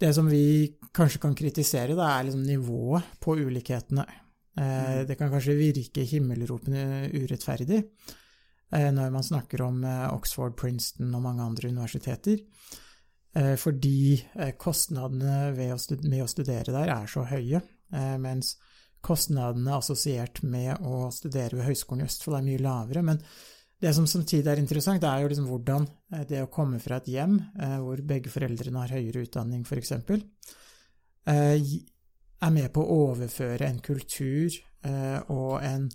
F: det som vi kanskje kan kritisere, da, er liksom nivået på ulikhetene. Eh, det kan kanskje virke himmelropende urettferdig eh, når man snakker om eh, Oxford, Princeton og mange andre universiteter. Fordi kostnadene med å studere der er så høye, mens kostnadene assosiert med å studere ved Høgskolen i Østfold er mye lavere. Men det som samtidig er interessant, er jo liksom hvordan det å komme fra et hjem hvor begge foreldrene har høyere utdanning, f.eks., er med på å overføre en kultur eh, og en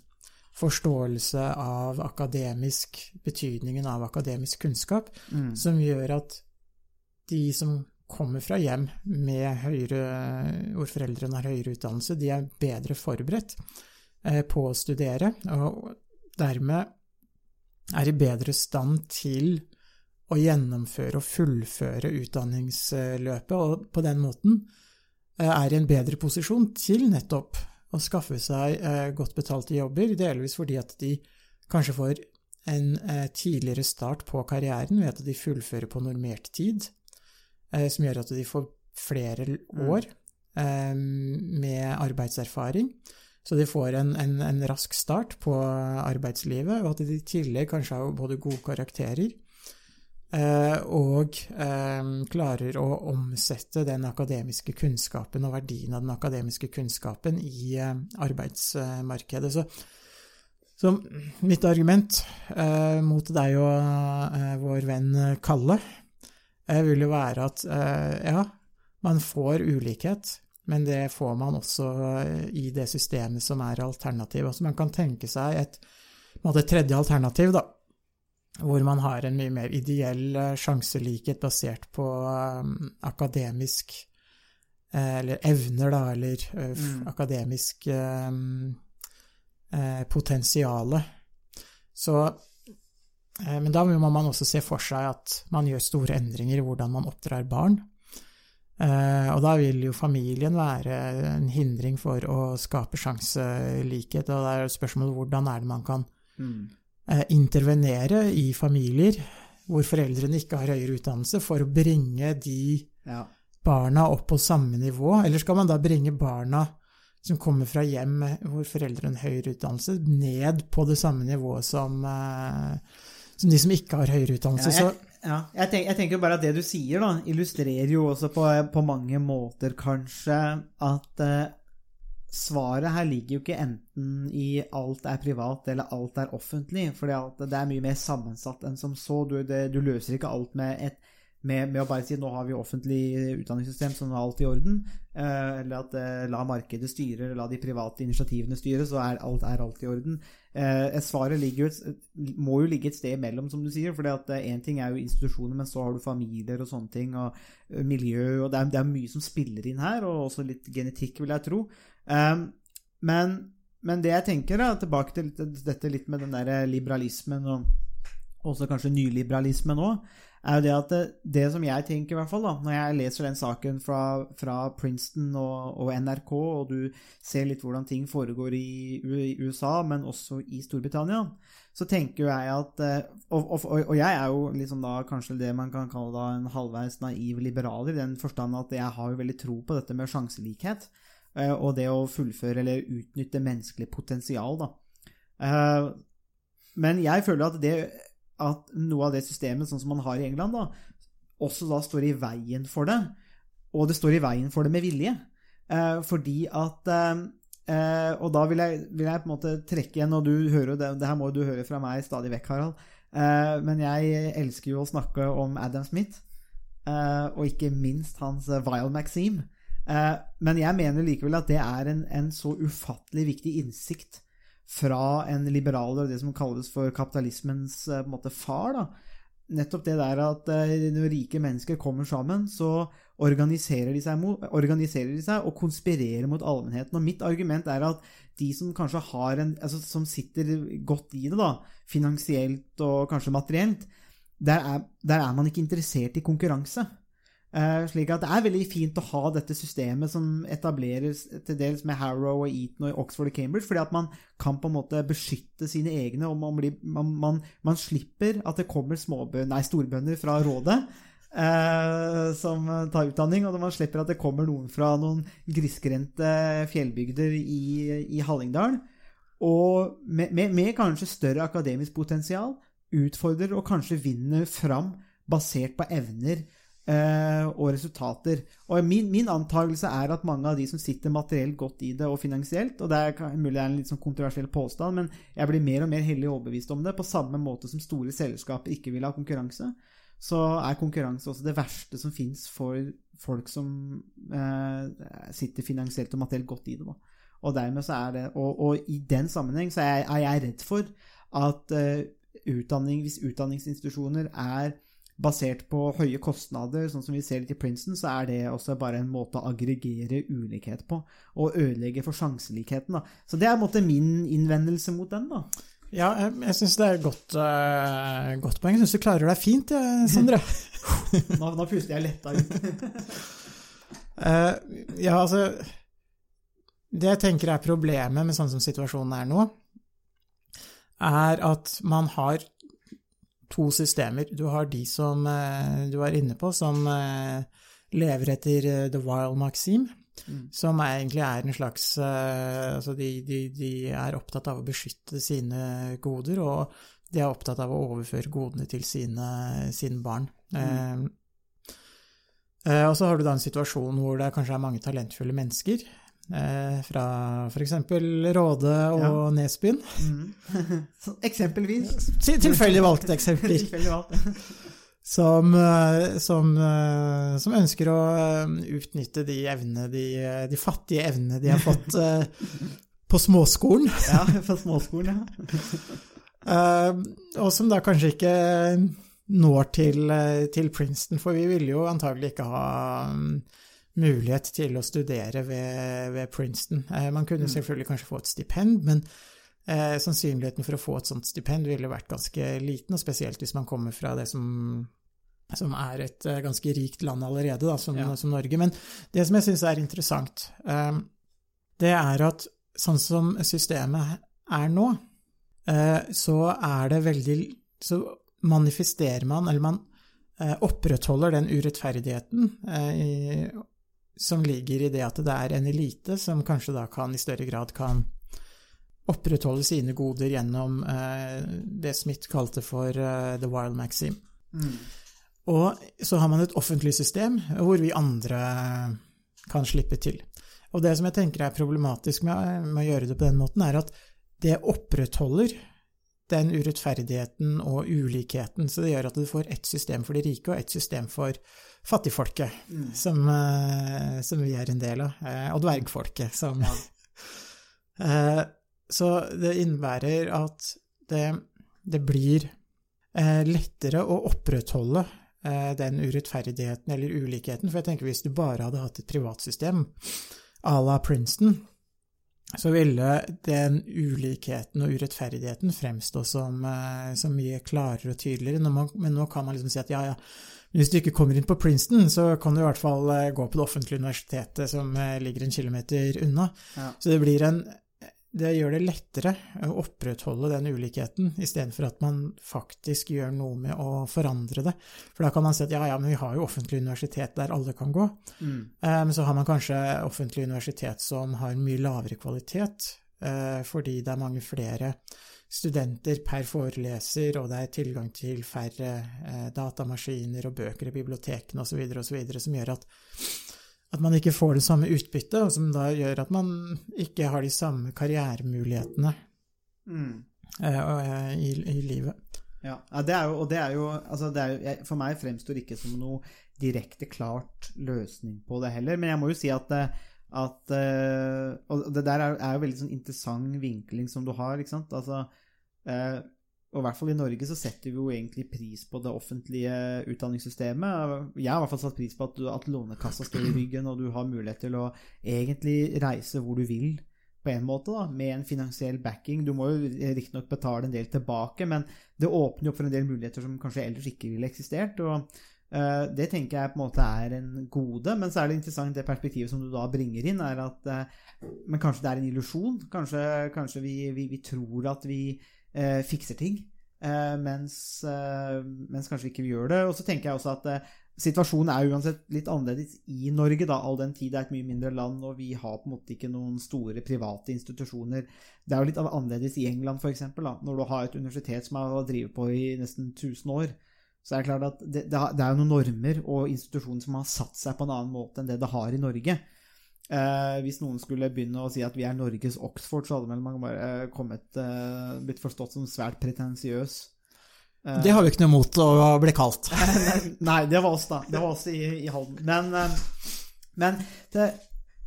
F: forståelse av akademisk betydningen av akademisk kunnskap,
E: Mm.
F: som gjør at de som kommer fra hjem med høyere, hvor foreldrene har høyere utdannelse, de er bedre forberedt eh, på å studere, og dermed er i bedre stand til å gjennomføre og fullføre utdanningsløpet, og på den måten er i en bedre posisjon til nettopp å skaffe seg eh, godt betalte jobber, delvis fordi at de kanskje får en eh, tidligere start på karrieren ved at de fullfører på normert tid, som gjør at de får flere år med arbeidserfaring. Så de får en, en, en, rask start på arbeidslivet, og at de i tillegg kanskje har både gode karakterer Eh, og eh, klarer å omsette den akademiske kunnskapen og verdien av den akademiske kunnskapen i eh, arbeidsmarkedet. Så, så, mitt argument mot deg og vår venn Kalle vil jo være at ja, man får ulikhet, men det får man også i det systemet som er alternativet. Altså man kan tenke seg et, et tredje alternativ, da hvor man har en mye mer ideell eh, sjanselikhet basert på um, akademisk eh, Eller evner, da, eller mm. akademisk uh, potensiale. Så eh, Men da må man også se for seg at man gjør store endringer i hvordan man oppdrar barn. og da vil jo familien være en hindring for å skape sjanselikhet, og det er spørsmålet hvordan er det man kan mm Eh, intervenere i familier hvor foreldrene ikke har høyere utdannelse, for å bringe de ja. barna opp på samme nivå? Eller skal man da bringe barna som kommer fra hjem hvor foreldrene har høyere utdannelse, ned på det samme nivået som, eh, som de som ikke har høyere utdannelse?
E: Ja, jeg, ja, jeg, tenker, jeg, tenker, bare at det du sier, da, illustrerer jo også på, på mange måter kanskje at eh, svaret her ligger jo ikke enten i alt er privat eller alt er offentlig, for det er mye mer sammensatt enn som så. Du, det, du løser ikke alt med, et, med, med, å bare si nå har vi offentlig utdanningssystem, nå er alt i orden. Eh, eller at eh, la markedet styre, eller la de private initiativene styre, så er alt, er alt i orden. Eh, svaret jo må jo ligge et sted imellom, som du sier. For én ting er jo institusjoner, men så har du familier og sånne ting, og miljø, og det er, det er mye som spiller inn her, og også litt genetikk, vil jeg tro. Um, men, men, det jeg tenker, da, tilbake til dette litt med den der liberalismen og også kanskje nyliberalismen òg, er jo det at det, det, som jeg tenker, i hvert fall da, når jeg leser den saken fra, fra Princeton og, og, NRK, og du ser litt hvordan ting foregår i, i, USA, men også i Storbritannia, så tenker jeg at Og, og, og jeg er jo liksom da kanskje det man kan kalle en halvveis naiv liberaler, i den forstand at jeg har jo veldig tro på dette med sjanselikhet. Eh, og det å fullføre eller utnytte menneskelig potensial, da. Eh, men jeg føler at, det, at noe av det systemet sånn som man har i England, da, også da står i veien for det. Og det står i veien for det med vilje. Eh, fordi at Og da vil jeg, vil jeg, på en måte trekke igjen, og du hører det, det her må du høre fra meg stadig vekk, Harald, men jeg elsker jo å snakke om Adam Smith. og ikke minst hans Vile Maxime. Eh, men jeg mener likevel at det er en, en så ufattelig viktig innsikt fra en liberaler og det som kalles for kapitalismens eh, måte, far. da. Nettopp det der at eh, når rike mennesker kommer sammen, så organiserer de, seg organiserer de seg og konspirerer mot allmennheten. Og mitt argument er at de som kanskje har en, altså, som sitter godt i det, da, finansielt og kanskje materielt, der er, der er man ikke interessert i konkurranse. Uh, slik at Det er veldig fint å ha dette systemet som etableres til dels med Harrow og Eton og Oxford og Cambridge, fordi at man kan på en måte beskytte sine egne, og man, blir, man, man, man slipper at det kommer nei, storbønder fra rådet uh, som tar utdanning, og man slipper at det kommer noen fra noen grisgrendte fjellbygder i, i Hallingdal, og med, med, med kanskje større akademisk potensial, utfordrer og kanskje vinner fram basert på evner og resultater. Og min, min antakelse er at mange av de som sitter materielt godt i det og finansielt, og det er mulig det er en litt sånn kontroversiell påstand, men jeg blir mer og mer hellig overbevist om det, på samme måte som store selskaper ikke vil ha konkurranse, så er konkurranse også det verste som fins for folk som eh, sitter finansielt og materielt godt i det. Da. Og dermed så er det Og, og i den sammenheng så er, er jeg redd for at eh, utdanning, hvis utdanningsinstitusjoner er basert på høye kostnader, sånn som vi ser litt i Princeton, så er det også bare en måte å aggregere ulikhet på, og ødelegge for sjanselikheten. Da. Så det er en måte min innvendelse mot den, da.
F: Ja, jeg, jeg syns det er et godt, uh, godt poeng. Jeg syns du klarer deg fint, jeg, Sondre.
E: Nå, nå puster jeg letta ut.
F: uh, ja, altså Det jeg tenker er problemet med sånn som situasjonen er nå, er at man har to systemer. Du har de som eh, du var inne på, som eh, lever etter eh, the wild maxim,
E: Mm.
F: som er, egentlig er en slags Altså, de, de, de er opptatt av å beskytte sine goder, og de er opptatt av å overføre godene til sine, sine barn. Mm. eh, og så har du da en situasjon hvor det kanskje er mange talentfulle mennesker. Eh, fra f.eks. Råde og
E: Ja.
F: Nesbyen.
E: Mm. Eksempelvis.
F: Til- Tilfeldig valgte eksempler.
E: Tilfeldig valgt.
F: Som, eh, som, eh, som ønsker å eh, utnytte de evnene, de, de fattige evnene de har fått på småskolen.
E: Ja, fra småskolen, ja.
F: Og som da kanskje ikke når til, til Princeton, for vi ville jo antagelig ikke ha mm, mulighet til å studere ved, ved Princeton. Eh, man kunne selvfølgelig kanskje få et stipend, men eh, sannsynligheten for å få et sånt stipend ville vært ganske liten, og spesielt hvis man kommer fra det som, som er et eh, ganske rikt land allerede, da, som,
E: Ja.
F: som Norge. Men det som jeg syns er interessant, eh, det er at sånn som systemet er nå, eh, så er det veldig Så manifesterer man, eller man eh, opprettholder den urettferdigheten i, som ligger i det at det er en elite som kanskje da kan i større grad kan opprettholde sine goder gjennom eh, det Smith kalte for eh, the wild maxim.
E: Mm.
F: Og så har man et offentlig system hvor vi andre kan slippe til. Og det som jeg tenker er problematisk med, med å gjøre det på den måten, er at det opprettholder den urettferdigheten og ulikheten, så det gjør at du får ett system for de rike og ett system for fattigfolket,
E: Mm.
F: som, eh, som vi er en del av, eh, og dvergfolket, som Eh, Så det innebærer at det, det blir lettere å opprettholde den urettferdigheten eller ulikheten, for jeg tenker hvis du bare hadde hatt et privatsystem à la Princeton, så ville den ulikheten og urettferdigheten fremstå som, som mye klarere og tydeligere. Man, men nå kan man liksom si at ja, ja, hvis du ikke kommer inn på Princeton, så kan du i hvert fall eh, gå på det offentlige universitetet som eh, ligger en kilometer unna.
E: Ja.
F: Så det blir en det gjør det lettere å opprettholde den ulikheten, istedenfor at man faktisk gjør noe med å forandre det. For da kan man si at ja, ja, men vi har jo offentlig universitet der alle kan gå.
E: Mm.
F: Um, så har man kanskje offentlig universitet som har mye lavere kvalitet, uh, fordi det er mange flere studenter per foreleser, og det er tilgang til færre eh, datamaskiner og bøker i bibliotekene osv., osv., som gjør at, at man ikke får det samme utbyttet, og som da gjør at man ikke har de samme karrieremulighetene
E: Mm.
F: eh, eh, i, i livet.
E: Ja, det jo, og det er jo, altså det er jo For meg fremstår det ikke som noe direkte klart løsning på det heller. Men jeg må jo si at, at Og det der er, jo veldig sånn interessant vinkling som du har, ikke sant. Altså, og i hvert fall i Norge så setter vi jo egentlig pris på det offentlige utdanningssystemet. Jeg har i hvert fall satt pris på at, du, at Lånekassa står i ryggen, og du har mulighet til å egentlig reise hvor du vil på en måte, da, med en finansiell backing. Du må jo riktignok betale en del tilbake, men det åpner jo opp for en del muligheter som kanskje ellers ikke ville eksistert. og uh, Det tenker jeg på en måte er en gode, men så er det interessant det perspektivet som du da bringer inn, er at uh, Men kanskje det er en illusjon? Kanskje, kanskje vi, vi, vi tror at vi eh, fikser ting, eh, mens, eh, mens kanskje ikke vi gjør det. Og så tenker jeg også at eh, Situasjonen er uansett litt annerledes i Norge, da, all den tid det er et mye mindre land, og vi har på en måte ikke noen store private institusjoner. Det er jo litt annerledes i England, f.eks., når du har et universitet som har drevet på i nesten 1000 år. Så er det klart at det, det er jo noen normer og institusjoner som har satt seg på en annen måte enn det det har i Norge. Eh, hvis noen skulle begynne å si at vi er Norges Oxford, så hadde vel man bare eh, kommet, eh, blitt forstått som svært pretensiøs. Eh,
F: Det har vi ikke noe mot å bli kalt.
E: Nei, det var oss, da. Det var oss i, i Halden. Men, eh, men det,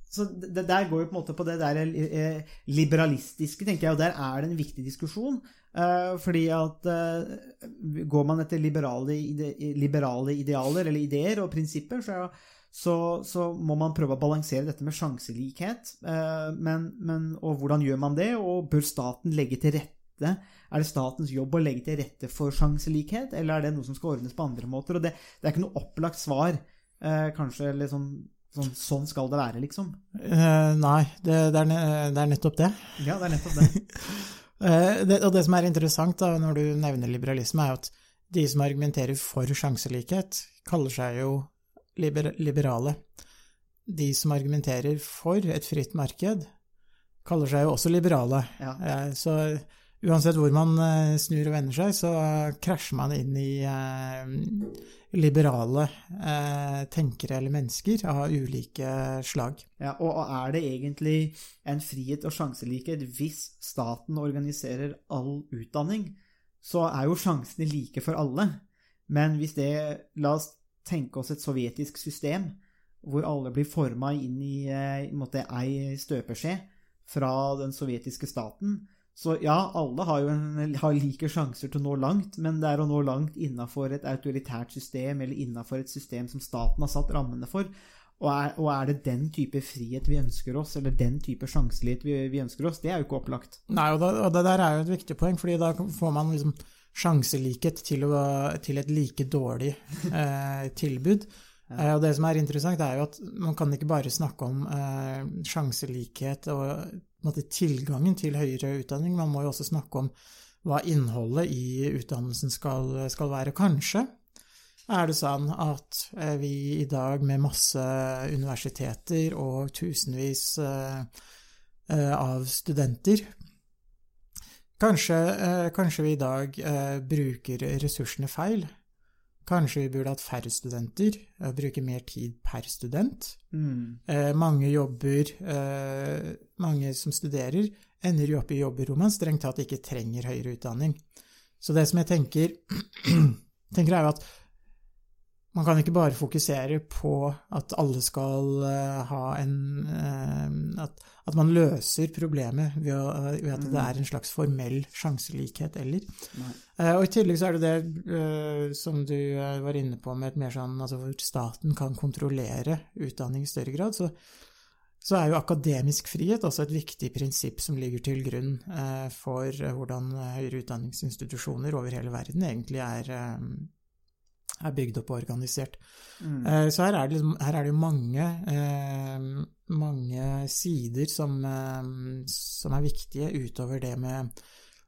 E: så det der går jo på en måte på det der eh, liberalistiske, tenker jeg, og der er det en viktig diskusjon. Eh, fordi at går man etter liberale, liberale idealer eller ideer og prinsipper, så, så, så må man prøve å balansere dette med sjanselikhet. Eh, men, men, og hvordan gjør man det? Og bør staten legge til rette Er det statens jobb å legge til rette for sjanselikhet, eller er det noe som skal ordnes på andre måter? Og det, det er ikke noe opplagt svar, eh, kanskje, eller sånn, sånn Sånn skal det være, liksom.
F: Uh, nei, det, det, er, det er nettopp det.
E: Ja, det er nettopp det.
F: Det. Og det som er interessant da, når du nevner liberalisme, er at de som argumenterer for sjanselikhet, kaller seg jo liber liberale. De som argumenterer for et fritt marked, kaller seg jo også liberale.
E: Ja.
F: Eh, Så uansett hvor man eh, snur og vender seg, så krasjer man inn i eh, liberale tenkere eller mennesker av ulike slag.
E: Ja, og er det egentlig en frihet og sjanselikhet hvis staten organiserer all utdanning, så er jo sjansene like for alle. Men hvis det La oss tenke oss et sovjetisk system hvor alle blir forma inn i, eh, i ei støpeskje fra den sovjetiske staten. Så ja, alle har jo en, har like sjanser til å nå langt, men det er å nå langt innafor et autoritært system eller innafor et system som staten har satt rammene for. Og er, og er det den type frihet vi ønsker oss, eller den type sjanselighet vi, vi ønsker oss? Det er jo ikke opplagt.
F: Nei, og, da, og det der er jo et viktig poeng, fordi da får man liksom sjanselikhet til, å, til et like dårlig eh, tilbud. Eh, og det som er interessant, er jo at man kan ikke bare snakke om eh, sjanselikhet og måte, tilgangen til høyere utdanning, man må jo også snakke om hva innholdet i utdannelsen skal, skal være. Kanskje er det sånn at eh, vi i dag med masse universiteter og tusenvis eh, av studenter Kanskje, eh, kanskje vi i dag eh, bruker ressursene feil. Kanskje vi burde hatt færre studenter, eh, bruke mer tid per student. Eh, mange jobber, eh, mange som studerer, ender jo opp i jobber hvor man strengt tatt ikke trenger høyere utdanning. Så det som jeg tenker, tenker er jo at man kan ikke bare fokusere på at alle skal eh, ha en eh, at, at man løser problemet ved, å, ved at det er en slags formell sjanselikhet eller.
E: Nei.
F: Eh, og i tillegg så er det det eh, som du eh, var inne på med et mer sånn altså hvor staten kan kontrollere utdanning i større grad. Så, så er jo akademisk frihet også et viktig prinsipp som ligger til grunn eh, for eh, hvordan høyere utdanningsinstitusjoner over hele verden egentlig er, eh, er bygd opp og organisert. Eh, Så her er det, liksom, her er det mange, eh, mange sider som, eh, som er viktige utover det med,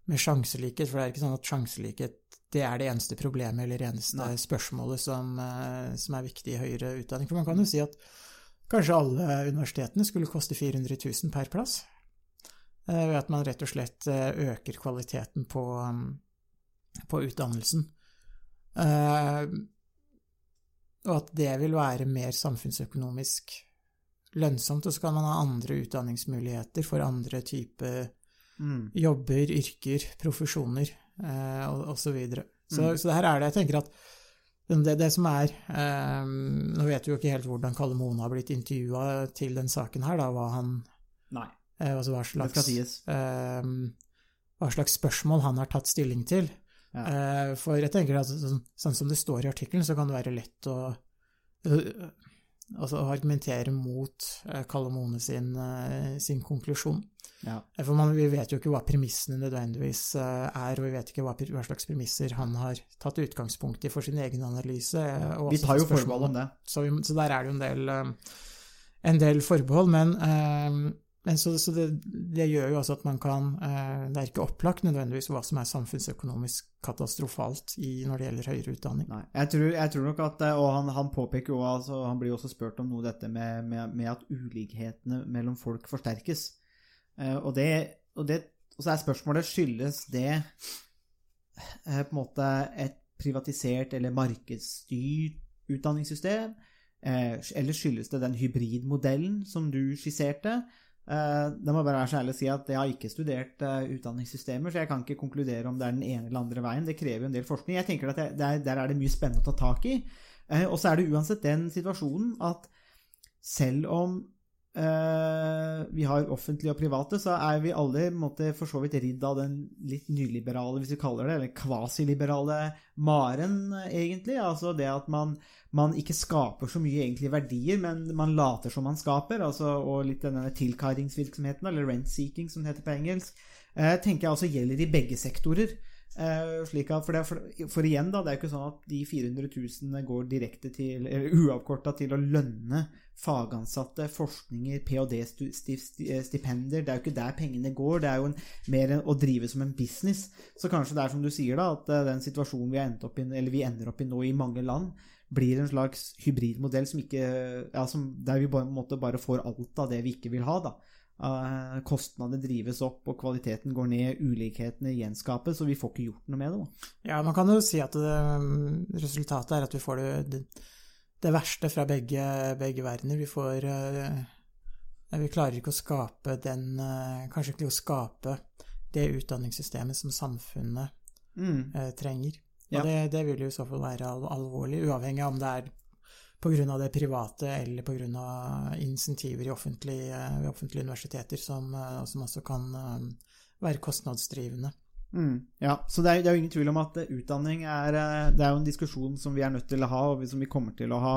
F: med sjanselikhet, for det er ikke sånn at sjanselikhet det er det eneste problemet eller eneste
E: Nei.
F: spørsmålet som, eh, som er viktig i høyere utdanning. For man kan jo si at kanskje alle universitetene skulle koste 400 000 per plass, eh, ved at man rett og slett eh, øker kvaliteten på, mm, på utdannelsen. Eh, og at det vil være mer samfunnsøkonomisk lønnsomt. Og så kan man ha andre utdanningsmuligheter for andre typer
E: Mm.
F: jobber, yrker, profesjoner eh, og så videre. Så,
E: Mm.
F: så her er det Jeg tenker at det, det som er eh, Nå vet vi jo ikke helt hvordan Kalle Mone har blitt intervjua til den saken her, da, hva han
E: Nei,
F: eh, altså hva slags eh, hva slags spørsmål han har tatt stilling til.
E: Ja.
F: Eh, for jeg tenker at sånn, sånn som det står i artikkelen, så kan det være lett å øh, altså å argumentere mot eh, Kalle sin, eh, sin konklusjon.
E: Ja.
F: Eh, For man, vi vet jo ikke hva premissene nødvendigvis eh, er, og vi vet ikke hva, hva slags premisser han har tatt utgangspunkt i for sin egen analyse. eh,
E: Vi tar jo forbehold om det.
F: Så, vi, så der er det jo en del, eh, en del forbehold, men, eh, men så, så det, det gjør jo også at man kan eh, Det er ikke opplagt nødvendigvis hva som er samfunnsøkonomisk katastrofalt i, når det gjelder høyere utdanning.
E: Nei, jeg tror, jeg tror nok at Og han, han påpeker jo altså, Han blir jo også spurt om noe dette med, med, med at ulikhetene mellom folk forsterkes. Eh, og, det, og, det, og så er spørsmålet skyldes det eh, på en måte et privatisert eller markedsstyrt utdanningssystem? Eh, eller skyldes det den hybridmodellen som du skisserte? Eh, da må jeg bare være så ærlig å si at jeg har ikke studert eh, utdanningssystemer, så jeg kan ikke konkludere om det er den ene eller andre veien. Det krever jo en del forskning. Jeg tenker at er, Der er det mye spennende å ta tak i. Eh, og så er det uansett den situasjonen at selv om vi har offentlige og private, så er vi alle måte, for så vidt ridd av den litt nyliberale, hvis vi kaller det, eller kvasiliberale maren, egentlig. Altså det at man, man ikke skaper så mye egentlige verdier, men man later som man skaper. Altså, og litt denne tilkaringsvirksomheten, eller rent-seeking, som det heter på engelsk, eh, tenker jeg også gjelder i begge sektorer. Eh, slik at, for, det, for, for, igjen, da, det er jo ikke sånn at de 400 000 går direkte til, eller uavkorta til å lønne fagansatte, forskninger, ph.d.-stipender. Det er jo ikke der pengene går, det er jo en, mer å drive som en business. Så kanskje det er som du sier, da, at eh, den situasjonen vi, opp i, vi ender opp i nå i mange land, blir en slags hybridmodell som ikke, ja, som, der vi bare, bare får alt av det vi ikke vil ha. da. Uh, kostnadene drives opp, og kvaliteten går ned, ulikhetene gjenskapes, og vi får ikke gjort noe med det.
F: Ja, man kan jo si at det, resultatet er at vi får det, det det verste fra begge, begge verdener. Vi får uh, Vi klarer ikke å skape den uh, Kanskje ikke å skape det utdanningssystemet som samfunnet mm. uh, trenger. Ja. Det, det, vil jo i så fall være al alvorlig, uavhengig av om det er pga. det private eller pga. insentiver i offentlige, offentlige universiteter som, som, også kan være kostnadsdrivende.
E: Mm, ja, så det er, det er, jo ingen tvil om at eh, utdanning er eh, Det er jo en diskusjon som vi er nødt til å ha, og som vi kommer til å ha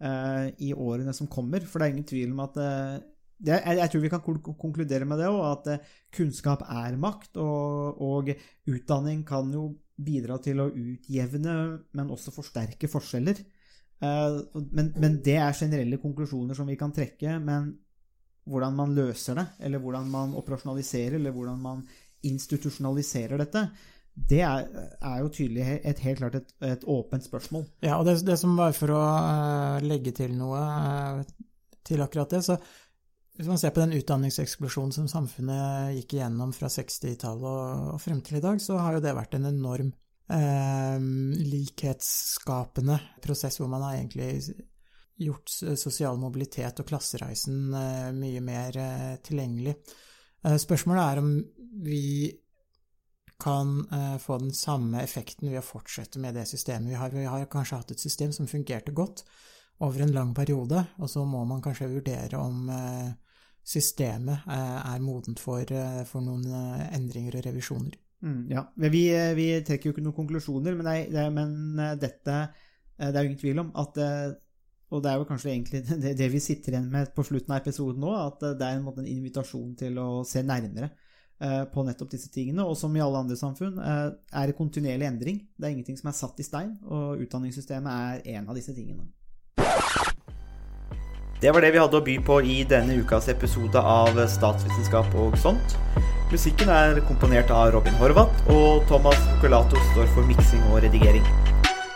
E: eh, i årene som kommer. For det er ingen tvil om at uh, det, jeg, jeg, tror vi kan konkludere med det òg, at kunnskap er makt. Og, og, utdanning kan jo bidra til å utjevne, men også forsterke forskjeller. Men, men, det er generelle konklusjoner som vi kan trekke. Men hvordan man løser det, eller hvordan man operasjonaliserer, eller hvordan man institusjonaliserer dette, det er, er, jo tydelig et, helt klart et, et åpent spørsmål.
F: Ja, og det, det som var for å uh, legge til noe uh, til akkurat det, så hvis man ser på den utdanningseksplosjonen som samfunnet gikk igjennom fra 60-tallet og, og, frem til i dag, så har jo det vært en enorm uh, likhetsskapende prosess hvor man har egentlig gjort sosial mobilitet og klassereisen mye mer tilgjengelig. Spørsmålet er om vi kan uh, få den samme effekten ved å fortsette med det systemet vi har. Vi har kanskje hatt et system som fungerte godt over en lang periode, og så må man kanskje vurdere om uh, systemet er modent for, for noen endringer og revisjoner.
E: Mm, ja, vi, vi, trekker jo ikke noen konklusjoner, men, nei, det, men dette Det er jo ingen tvil om at og det er jo kanskje egentlig det, det, vi sitter igjen med på slutten av episoden nå, at det er en, måte, en invitasjon til å se nærmere Eh, på nettopp disse tingene. Og som i alle andre samfunn eh, er det kontinuerlig endring. Det er ingenting som er satt i stein, og utdanningssystemet er en av disse tingene.
A: Det var det vi hadde å by på i denne ukas episode av Statsvitenskap og sånt. Musikken er komponert av Robin Horvath, og Thomas Focolato står for miksing og redigering.